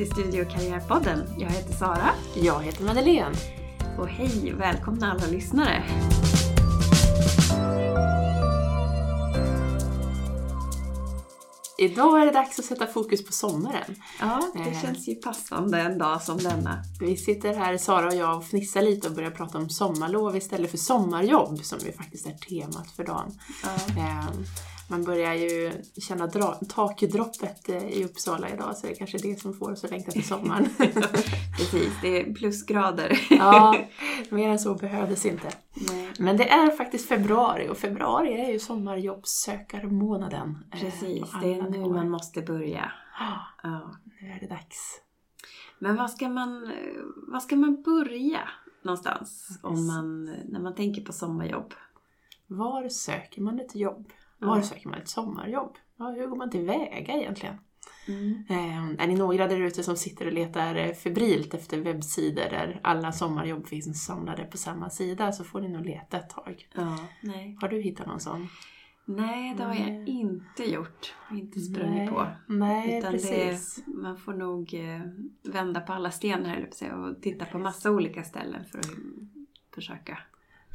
Till Studio Karriärpodden. Jag heter Sara. Jag heter Madeleine. Och hej, välkomna alla lyssnare. Idag är det dags att sätta fokus på sommaren. Ja, det Eh. känns ju passande en dag som denna. Vi sitter här, Sara och jag, och fnissar lite och börjar prata om sommarlov istället för sommarjobb, som ju faktiskt är temat för dagen. Ja. Man börjar ju känna dra- takdroppet eh, i Uppsala idag, så det är kanske det som får oss att längta till sommaren. Precis, det är plusgrader. ja, mer än så behövdes inte. Nej. Men det är faktiskt februari och februari är ju sommarjobbsökarmånaden. eh, Precis, det är nu nivåer. man måste börja. Ah, Ja. Nu är det dags. Men var ska man, var ska man börja någonstans om man, när man tänker på sommarjobb? Var söker man ett jobb? Var söker man ett sommarjobb? Ja, hur går man tillväga egentligen? Mm. Eh, är ni några där ute som sitter och letar febrilt efter webbsidor där alla sommarjobb finns samlade på samma sida så får ni nog leta ett tag. Ja, nej. Har du hittat någon sån? Nej, det har jag inte gjort. Inte sprungit på. Nej, Utan precis. det, man får nog eh, vända på alla stenar och titta på massa olika ställen för att försöka.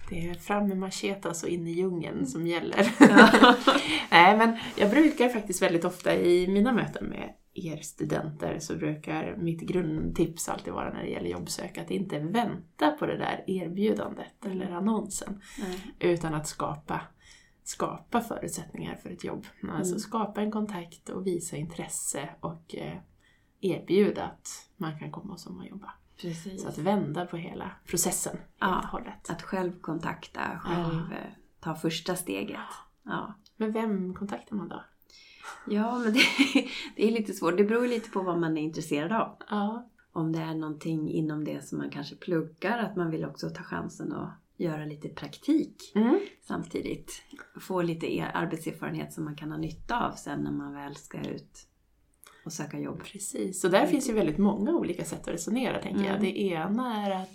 Det är fram med machetas och in i djungeln som gäller. Ja. Nej, men jag brukar faktiskt väldigt ofta i mina möten med er studenter så brukar mitt grundtips alltid vara när det gäller jobbsök att inte vänta på det där erbjudandet Mm. eller annonsen. Nej. Utan att skapa, skapa förutsättningar för ett jobb. Alltså Mm. skapa en kontakt och visa intresse och eh, erbjuda att man kan komma och sommarjobba. Precis. Så att vända på hela processen Ja. helt och hållet. Att själv kontakta, själv eh, ta första steget. Ja, Men vem kontaktar man då? ja men det, det är lite svårt. Det beror lite på vad man är intresserad av. Ja, Om det är någonting inom det som man kanske pluggar, att man vill också ta chansen att göra lite praktik mm. samtidigt. Få lite er- arbetserfarenhet som man kan ha nytta av sen när man väl ska ut och söka jobb. Precis, så där finns ju väldigt många olika sätt att resonera tänker jag. Mm. Det ena är att,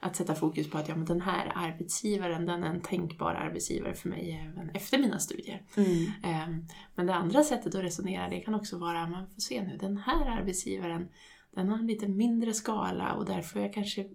att sätta fokus på att ja, men den här arbetsgivaren, den är en tänkbar arbetsgivare för mig även efter mina studier. Mm. Ehm, Men det andra sättet att resonera det kan också vara, man får se nu, den här arbetsgivaren, den har en lite mindre skala och där får jag kanske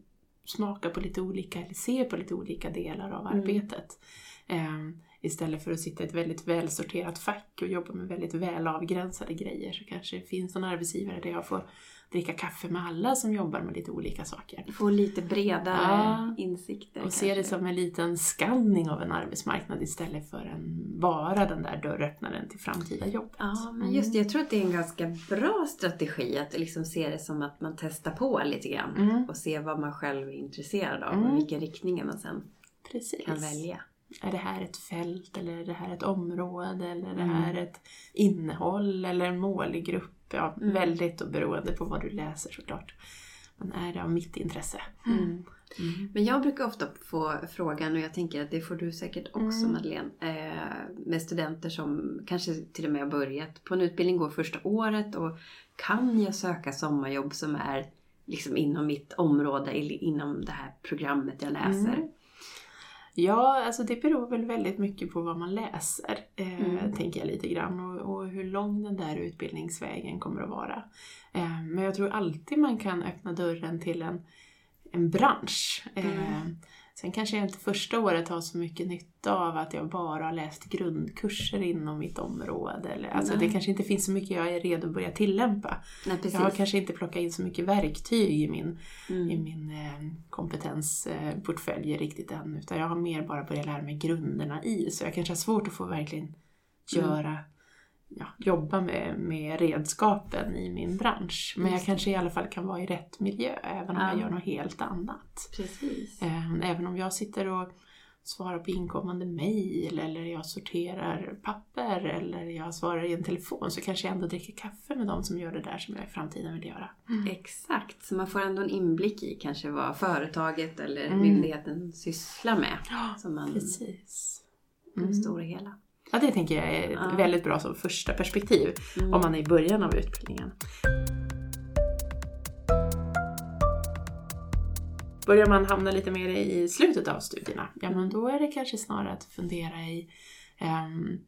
smaka på lite olika, eller se på lite olika delar av Mm. arbetet. Ehm, Istället för att sitta i ett väldigt välsorterat fack och jobba med väldigt väl avgränsade grejer så kanske det finns någon arbetsgivare där jag får dricka kaffe med alla som jobbar med lite olika saker. Få lite bredare Ja. insikter. Och se det kanske. som en liten skanning av en arbetsmarknad istället för en, bara den där dörröppnaren till framtida jobb. Ja, men just det. Jag tror att det är en ganska bra strategi att liksom se det som att man testar på lite grann. Mm. Och se vad man själv är intresserad av Mm. och vilka riktningar man sen Precis. kan välja. Är det här ett fält eller är det här ett område eller är det Mm. här ett innehåll eller en målgrupp? Ja, Mm. väldigt och beroende på vad du läser såklart. Men är det av mitt intresse? Mm. Men jag brukar ofta få frågan, och jag tänker att det får du säkert också Mm. Madeleine, eh, med studenter som kanske till och med har börjat på en utbildning, går första året och kan jag söka sommarjobb som är liksom inom mitt område, inom det här programmet jag läser? Mm. Ja, alltså det beror väl väldigt mycket på vad man läser, eh, Mm. tänker jag lite grann. Och, och hur lång den där utbildningsvägen kommer att vara. Eh, men jag tror alltid man kan öppna dörren till en, en bransch. Eh, Mm. Sen kanske jag inte första året har så mycket nytta av att jag bara har läst grundkurser inom mitt område. Eller, alltså Nej. det kanske inte finns så mycket jag är redo att börja tillämpa. Nej. Jag har kanske inte plockat in så mycket verktyg i min i Mm. min eh, kompetensportfölj riktigt än. Utan jag har mer bara börjat lära mig grunderna i. Så jag kanske har svårt att få verkligen göra, ja, jobba med, med redskapen i min bransch. Men jag kanske i alla fall kan vara i rätt miljö även om Ja. jag gör något helt annat. Precis. Eh, Även om jag sitter och svarar på inkommande mejl eller jag sorterar papper eller jag svarar i en telefon så kanske jag ändå dricker kaffe med de som gör det där som jag i framtiden vill göra. Exakt, så man får ändå en inblick i kanske vad företaget eller Mm. myndigheten sysslar med. Ja, Så man, precis. på det Mm. stora hela. Ja, det tänker jag är Ja. väldigt bra som första perspektiv Mm. om man är i början av utbildningen. Börjar man hamna lite mer i slutet av studierna, ja men då är det kanske snarare att fundera i ehm,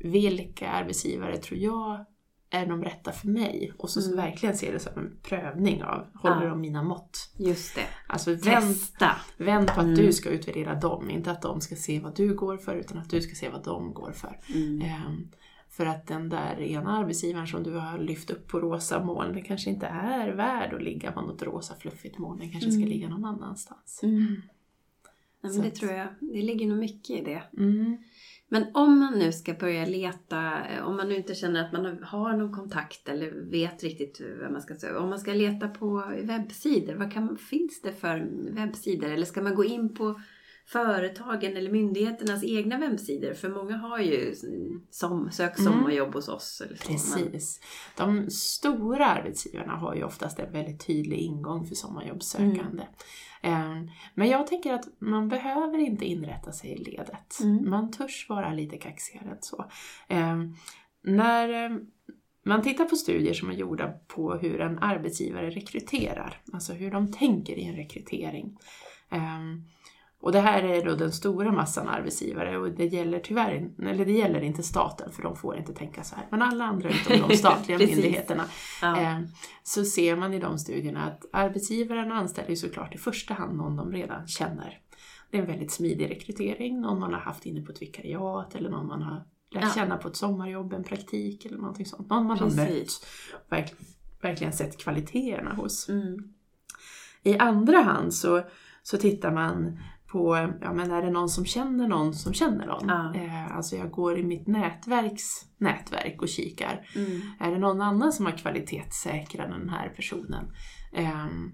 vilka arbetsgivare tror jag är de rätta för mig? Och så, så Mm. verkligen se det som en prövning av, håller Ja. de mina mått? Just det. Alltså Testa. vänd på att Mm. du ska utvärdera dem, inte att de ska se vad du går för utan att du ska se vad de går för. Mm. Ehm, för att den där ena arbetsgivaren som du har lyft upp på rosa moln, den kanske inte är värd att ligga på något rosa fluffigt moln, den kanske ska Mm. ligga någon annanstans. Mm. Nej, Så men det att- tror jag. Det ligger nog mycket i det. Men om man nu ska börja leta, eh, om man nu inte känner att man har- har någon kontakt eller vet riktigt vad man ska säga. Om man ska leta på webbsidor, vad kan, finns det för webbsidor? Eller ska man gå in på företagen eller myndigheternas egna webbsidor? För många har ju som, sök Mm. sommarjobb hos oss. Eller så. Men, Precis. De stora arbetsgivarna har ju oftast en väldigt tydlig ingång för sommarjobbssökande. Ehm, Men jag tänker att man behöver inte inrätta sig i ledet. Mm. Man törs vara lite kaxigare än så. Ehm, När eh, man tittar på studier som är gjorda på hur en arbetsgivare rekryterar, alltså hur de tänker i en rekrytering. Ehm, Och det här är då den stora massan arbetsgivare och det gäller tyvärr eller det gäller inte staten för de får inte tänka så här. Men alla andra utom de statliga Precis. myndigheterna ja. eh, så ser man i de studierna att arbetsgivaren anställer ju såklart i första hand någon de redan känner. Det är en väldigt smidig rekrytering, någon man har haft inne på ett vikariat eller någon man har lärt Ja. känna på ett sommarjobb, en praktik eller någonting sånt. Någon man har mött, Precis. verk, verkligen sett kvaliteterna hos. Mm. I andra hand så, så tittar man på, ja men är det någon som känner någon som känner någon? Ja. Eh, alltså jag går i mitt nätverks nätverk och kikar. Mm. Är det någon annan som har kvalitetssäkrat den här personen? Ehm,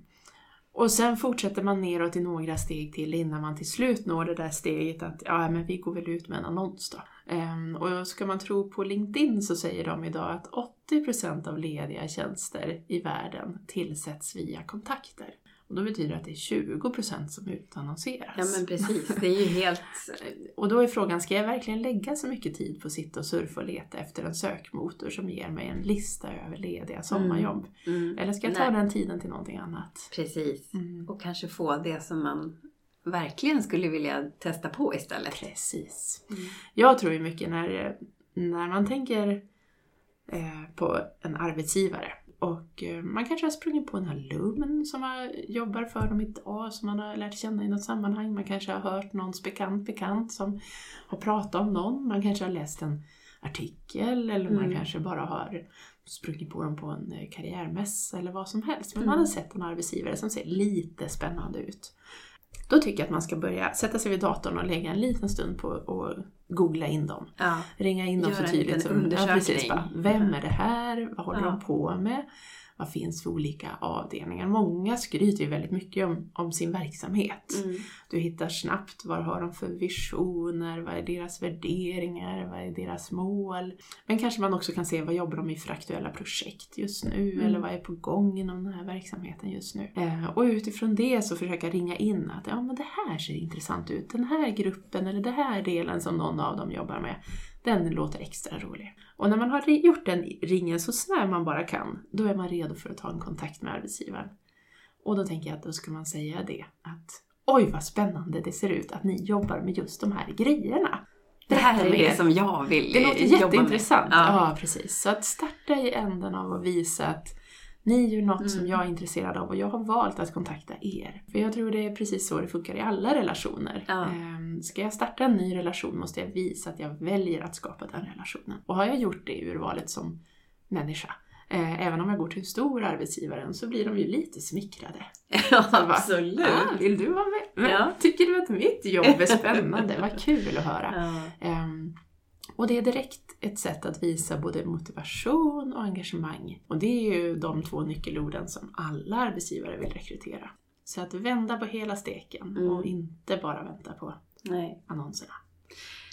och sen fortsätter man neråt i några steg till innan man till slut når det där steget att ja, men vi går väl ut med en annons då. Ehm, och ska man tro på LinkedIn så säger de idag att 80% av lediga tjänster i världen tillsätts via kontakter. Och då betyder det att det är 20% som utannonseras. Ja men precis, det är ju helt... Och då är frågan, ska jag verkligen lägga så mycket tid på att sitta och surfa och leta efter en sökmotor som ger mig en lista över lediga sommarjobb? Mm. Eller ska jag ta Nej. den tiden till någonting annat? Precis. Mm. Och kanske få det som man verkligen skulle vilja testa på istället. Precis. Mm. Jag tror ju mycket när, när man tänker eh, på en arbetsgivare och eh, man kanske har sprungit på en alumn som har, jobbar för dem idag, som man har lärt känna i något sammanhang. Man kanske har hört någons bekant bekant som har pratat om någon. Man kanske har läst en artikel eller man Mm. kanske bara har sprungit på dem på en eh, karriärmässa eller vad som helst. Men Mm. man har sett en arbetsgivare som ser lite spännande ut. Då tycker jag att man ska börja sätta sig vid datorn och lägga en liten stund på att googla in dem. Ja. Ringa in dem Göra så tydligt som ja, undersökning. precis, bara, Vem är det här? Vad håller Ja. de på med? Vad finns för olika avdelningar? Många skryter ju väldigt mycket om, om sin verksamhet. Mm. Du hittar snabbt vad har de för visioner, vad är deras värderingar, vad är deras mål. Men kanske man också kan se vad jobbar de i för aktuella projekt just nu Mm. eller vad är på gång inom den här verksamheten just nu. Eh, och utifrån det så försöka ringa in att ja men det här ser intressant ut, den här gruppen eller den här delen som någon av dem jobbar med, den låter extra rolig. Och när man har gjort den ringen så snär man bara kan, då är man redo för att ta en kontakt med arbetsgivaren. Och då tänker jag att då ska man säga det att oj vad spännande det ser ut att ni jobbar med just de här grejerna. Det här är det som jag vill Det låter jobba med. jätteintressant. Ja. Ja. precis. Så att starta i änden av att visa att ni gör något som Mm. jag är intresserad av och jag har valt att kontakta er. För jag tror det är precis så det funkar i alla relationer. Ja. Ehm, Ska jag starta en ny relation måste jag visa att jag väljer att skapa den relationen. Och har jag gjort det urvalet som människa, eh, även om jag går till en stor arbetsgivare så blir de ju lite smickrade. Ja, bara, absolut. Ah, vill du vara med? Ja. Tycker du att mitt jobb är spännande? Vad kul att höra. Ja. Ehm, och det är direkt ett sätt att visa både motivation och engagemang. Och det är ju de två nyckelorden som alla arbetsgivare vill rekrytera. Så att vända på hela steken Mm. och inte bara vänta på Nej. annonserna.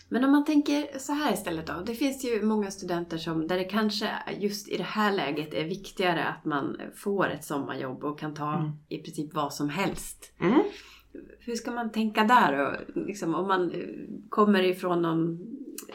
Men om man tänker så här istället då. Det finns ju många studenter som, där det kanske just i det här läget är viktigare att man får ett sommarjobb och kan ta Mm. i princip vad som helst. Mm. Hur ska man tänka där då? Liksom, om man kommer ifrån någon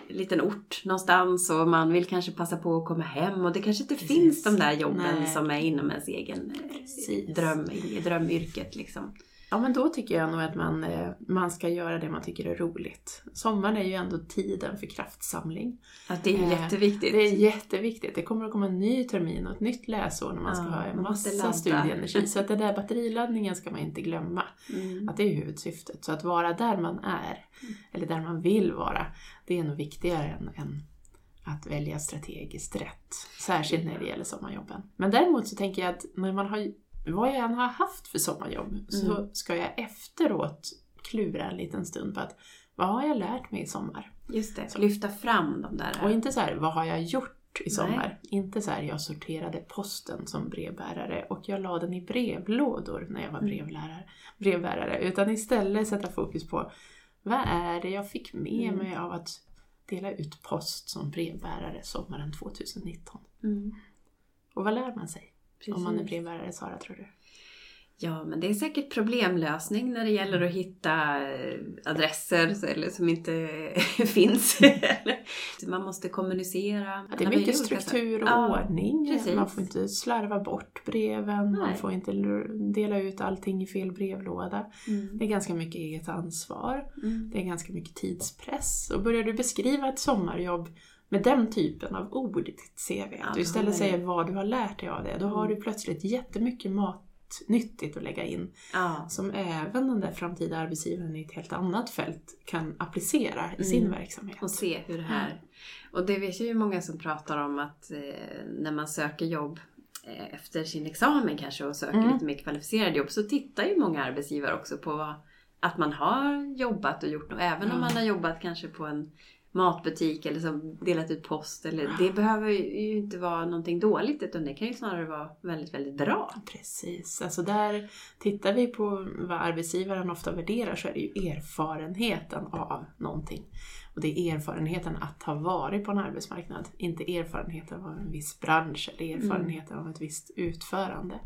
liten ort någonstans och man vill kanske passa på att komma hem och det kanske inte Precis. finns de där jobben Nej. som är inom ens egen eh, Precis. dröm, i drömyrket liksom. Ja men då tycker jag nog att man, eh, man ska göra det man tycker är roligt. Sommaren är ju ändå tiden för kraftsamling. Att det är Eh, jätteviktigt. Det är jätteviktigt. Det kommer att komma en ny termin och ett nytt läsår när man ska Ja, ha en massa studieenergi. Så att den där batteriladdningen ska man inte glömma. Mm. Att det är huvudsyftet. Så att vara där man är, eller där man vill vara, det är nog viktigare än, än att välja strategiskt rätt. Särskilt när det gäller sommarjobben. Men däremot så tänker jag att när man har, vad jag än har haft för sommarjobb, så Mm. ska jag efteråt klura en liten stund på att vad har jag lärt mig i sommar? Just det, lyfta fram de där. Och inte så här, vad har jag gjort i sommar? Nej. Inte så här, jag sorterade posten som brevbärare och jag la den i brevlådor när jag var Mm. brevlärare, brevbärare. Utan istället sätta fokus på, vad är det jag fick med Mm. mig av att dela ut post som brevbärare sommaren 2019? Mm. Och vad lär man sig om man är Precis. brevbärare, Sara, tror du? Ja, men det är säkert problemlösning när det gäller att hitta eh, adresser eller som inte finns. Man måste kommunicera. Att det är Man mycket struktur och Ja, ordning. precis. Man får inte slarva bort breven, man Nej. får inte dela ut allting i fel brevlåda. Mm. Det är ganska mycket eget ansvar. Mm. Det är ganska mycket tidspress. Och börjar du beskriva ett sommarjobb med den typen av ord i ditt CV, att du istället säger vad du har lärt dig av det, då har Mm. du plötsligt jättemycket matnyttigt att lägga in Ja. som även den där framtida arbetsgivaren i ett helt annat fält kan applicera i sin Mm. verksamhet. Och se hur det här... Och det vet jag ju många som pratar om att eh, när man söker jobb eh, efter sin examen kanske och söker Mm. lite mer kvalificerade jobb så tittar ju många arbetsgivare också på vad, att man har jobbat och gjort något. Även om man har jobbat kanske på en matbutik eller som delat ut post. Eller, det behöver ju inte vara någonting dåligt utan det kan ju snarare vara väldigt, väldigt bra. Precis, alltså där tittar vi på vad arbetsgivaren ofta värderar så är det ju erfarenheten av någonting. Och det är erfarenheten att ha varit på en arbetsmarknad, inte erfarenheten av en viss bransch eller erfarenheten av ett visst utförande.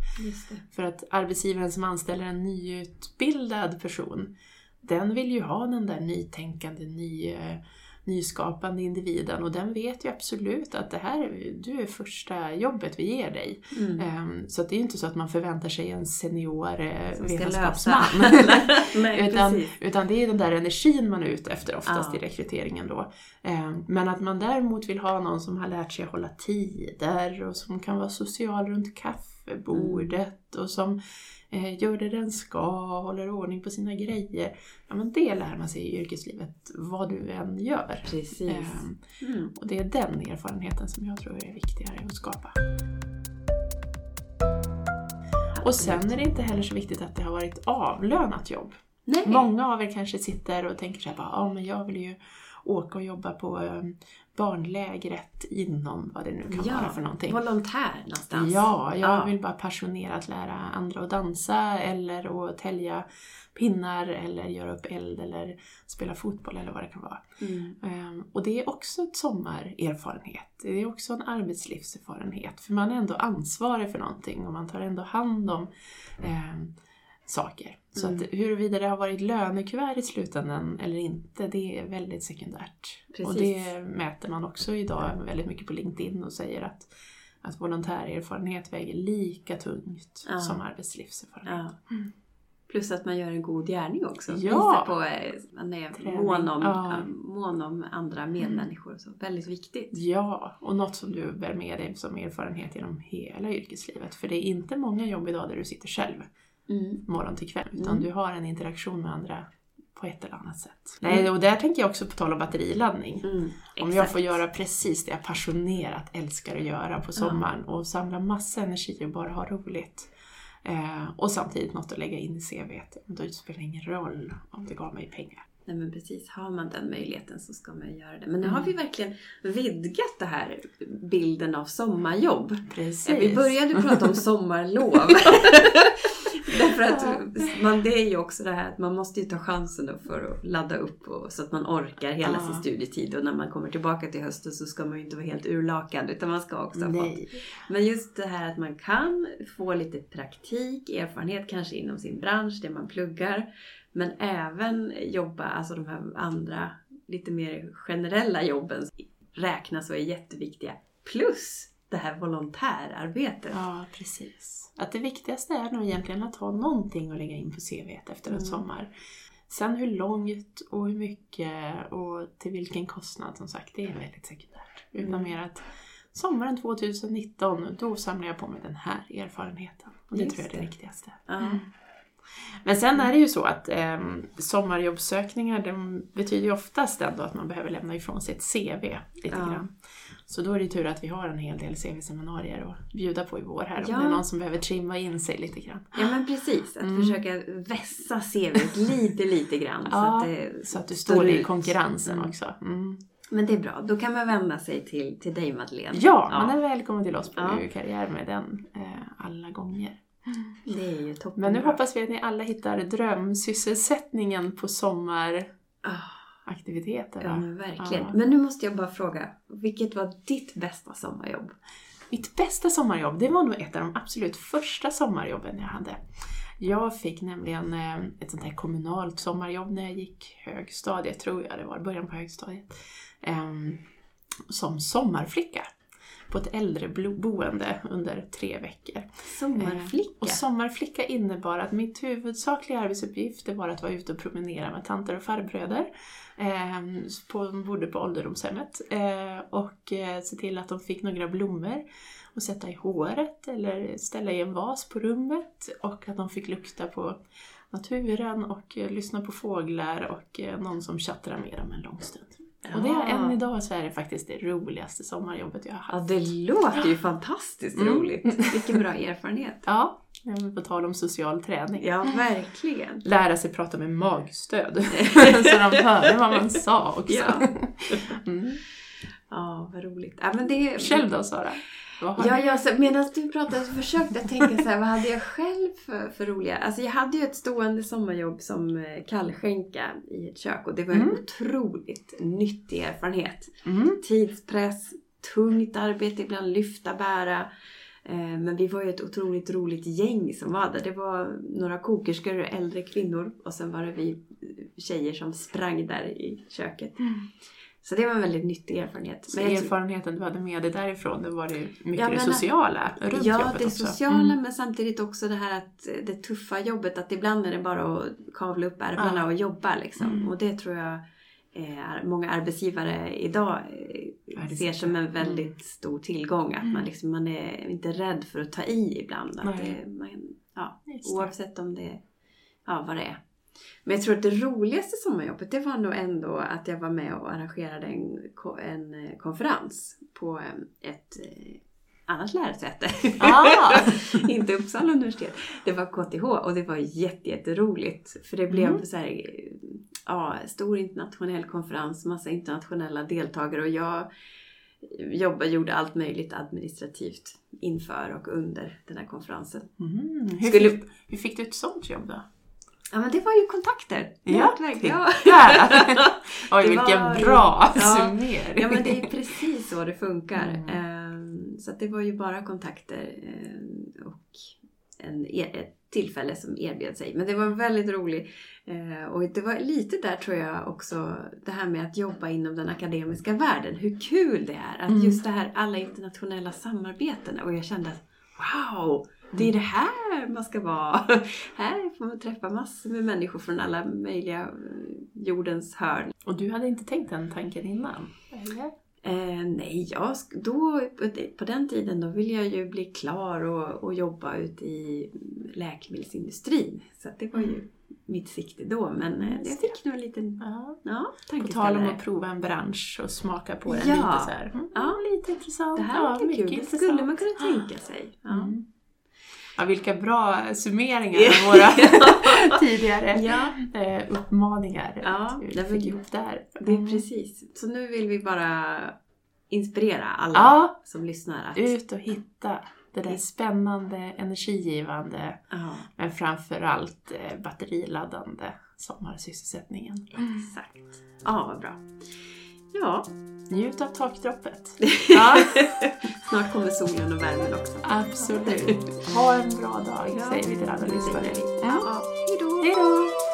För att arbetsgivaren som anställer en nyutbildad person, den vill ju ha den där nytänkande, ny, eh, nyskapande individen och den vet ju absolut att det här är, du är första jobbet vi ger dig. Mm. Ehm, Så det är ju inte så att man förväntar sig en senior eh, vetenskapsman. Nej, utan, precis. utan det är den där energin man är ute efter oftast Ja. i rekryteringen då. Ehm, Men att man däremot vill ha någon som har lärt sig att hålla tider och som kan vara social runt kaffebordet och som gör det den ska, håller ordning på sina grejer. Ja men det lär man sig i yrkeslivet vad du än gör. Precis. Ehm, Mm. och det är den erfarenheten som jag tror är viktigare att skapa. Och sen är det inte heller så viktigt att det har varit avlönat jobb. Nej. Många av er kanske sitter och tänker så här, bara, ja men jag vill ju åka och jobba på eh, barnlägret inom vad det nu kan vara för någonting. Volontär någonstans. Ja, jag Ja. vill bara passionerat lära andra att dansa eller att tälja pinnar eller göra upp eld eller spela fotboll eller vad det kan vara. Mm. Ehm, Och det är också ett sommarerfarenhet. Det är också en arbetslivserfarenhet. För man är ändå ansvarig för någonting och man tar ändå hand om ehm, saker. Så Mm. att huruvida det har varit lönekuvert i slutändan eller inte, det är väldigt sekundärt. Och Precis. det mäter man också idag väldigt mycket på LinkedIn och säger att, att volontärerfarenhet väger lika tungt Ja. som arbetslivserfarenhet. Ja. Plus att man gör en god gärning också. Ja. På eh, man är Träning. mån om, Ja. mån om andra medmänniskor. Så väldigt viktigt. Ja, och något som du bär med dig som erfarenhet genom hela yrkeslivet. För det är inte många jobb idag där du sitter själv Mm. morgon till kväll, utan Mm. du har en interaktion med andra på ett eller annat sätt. Mm. Nej, och där tänker jag också på tal om batteriladdning. Mm. Om jag får göra precis det jag passionerat älskar att göra på sommaren och samla massa energi och bara ha roligt. Eh, och samtidigt något att lägga in i CVt. Då spelar det ingen roll om det gav mig pengar. Nej men precis, har man den möjligheten så ska man göra det. Men nu Mm. har vi verkligen vidgat det här bilden av sommarjobb. Precis. Vi började prata om sommarlov. Därför att man, det är ju också det här att man måste ju ta chansen för att ladda upp och, så att man orkar hela Ja. sin studietid. Och när man kommer tillbaka till hösten så ska man ju inte vara helt urlakad utan man ska också ha fått. Men just det här att man kan få lite praktik, erfarenhet kanske inom sin bransch, det man pluggar. Men även jobba, alltså de här andra lite mer generella jobben räknas och är jätteviktiga. Plus det här volontärarbetet. Ja, precis. Att det viktigaste är nog egentligen att ha någonting att lägga in på CVt efter en Mm. sommar. Sen hur långt och hur mycket och till vilken kostnad som sagt, det är väldigt sekundärt. Utan Mm. mer att sommaren 2019, då samlar jag på mig den här erfarenheten. Och det Just tror jag är det det. viktigaste. Ja. Men sen är det ju så att eh, sommarjobbsökningar de betyder ju oftast ändå att man behöver lämna ifrån sig ett CV lite Ja. grann. Så då är det ju tur att vi har en hel del CV-seminarier att bjuda på i vår här Ja. om det är någon som behöver trimma in sig lite grann. ja men precis, att Mm. försöka vässa CVt lite lite grann. Ja, så att det Så att du står står i konkurrensen Mm. också. Mm. Men det är bra, då kan man vända sig till, till dig Madeleine. Ja, man är välkommen till oss på Ja. ja. karriär med den eh, alla gånger. Det är ju toppen Men nu hoppas vi att ni alla hittar drömsysselsättningen på sommaraktiviteter. Ja men verkligen. Ja. Men nu måste jag bara fråga, vilket var ditt bästa sommarjobb? Mitt bästa sommarjobb, det var nog ett av de absolut första sommarjobben jag hade. Jag fick nämligen eh, ett sånt här kommunalt sommarjobb när jag gick högstadiet, tror jag det var, början på högstadiet. Ehm, som sommarflicka på ett äldreboende under tre veckor. Sommarflicka? Eh, Och sommarflicka innebar att mitt huvudsakliga arbetsuppgift var att vara ute och promenera med tanter och farbröder. De bodde på ålderdomshemmet. Eh, och eh, se till att de fick några blommor och sätta i håret eller ställa i en vas på rummet. Och att de fick lukta på naturen och lyssna på fåglar och någon som tjattrar med dem en lång stund. Och det är än idag så är det faktiskt det roligaste sommarjobbet jag har haft. Ja, det låter ju fantastiskt Mm. roligt. Vilken bra erfarenhet. Ja, på tal om social träning. Ja, verkligen. Lära sig prata med magstöd. så de hörde vad man sa också. Ja. Mm. Ja, vad roligt. Ja, men det, Själv då Sara? Ja, jag, så, medan du pratade så försökte jag tänka så här, vad hade jag själv för, för roliga... Alltså jag hade ju ett stående sommarjobb som eh, kallskänka i ett kök och det var en Mm. otroligt nyttig erfarenhet. Mm. Tidspress, tungt arbete, ibland lyfta, bära. Eh, Men vi var ju ett otroligt roligt gäng som var där. Det var några kokerskor och äldre kvinnor och sen var det vi tjejer som sprang där i köket. Så det var en väldigt nyttig erfarenhet. Så erfarenheten du hade med dig därifrån, det var det mycket Ja, det sociala runt Ja, jobbet det också. sociala Mm. men samtidigt också det här att det tuffa jobbet. Att ibland är det bara att kavla upp ärmarna Ja. och jobba liksom. Mm. Och det tror jag är många arbetsgivare idag eh, ser som en väldigt Mm. stor tillgång. Att man, Mm. liksom, man är inte rädd för att ta i ibland. Att det, man, ja, Just det. oavsett om det ja, vad det är. Men jag tror att det roligaste sommarjobbet det var nog ändå att jag var med och arrangerade en, en eh, konferens på eh, ett eh, annat lärosäte. Ah! inte Uppsala universitet. Det var KTH och det var jätte, jätteroligt. För det blev Mm. så här, ja, stor internationell konferens, massa internationella deltagare och jag jobbade, gjorde allt möjligt administrativt inför och under den här konferensen. Mm. Hur, Skulle- fick, hur fick du ett sånt jobb då? Ja men det var ju kontakter. Ja. Ja. Oj, vilken var bra Ja. summering! ja men det är precis så det funkar. Mm. Ehm, Så det var ju bara kontakter ehm, och en, e- ett tillfälle som erbjöd sig. Men det var väldigt roligt. Eh, Och det var lite där tror jag också det här med att jobba inom den akademiska världen. Hur kul det är! Att Mm. just det här alla internationella samarbeten. Och jag kände att wow! Det är det här man ska vara. här får man träffa massor med människor från alla möjliga eh, jordens hörn. Och du hade inte tänkt den tanken innan? Eller? Eh, nej, jag, då, på den tiden då ville jag ju bli klar och, och jobba ute i läkemedelsindustrin. Så det var ju mitt sikte då. Men eh, jag fick nog en liten Ja. ja, På tal om att prova en bransch och smaka på den Ja. lite så här. Mm, Ja. lite intressant. Det här ja, mycket kul. Det skulle man kunna tänka sig. Ja. Mm. Ja, vilka bra summeringar av våra tidigare Ja, eh, uppmaningar. Ja, vi det fick ihop där. det är Mm. precis. Så nu vill vi bara inspirera alla Ja, som lyssnar att... ut och hitta det där spännande, energigivande, Ja, men framförallt eh, batteriladdande sommarsysselsättningen. exakt. Ja, vad bra. Ja, Njut av takdroppet. Ja, snart kommer solen och värmen också. absolut. Ha en bra dag, säger vi till alla lyssnare. Ja, då! Hej då!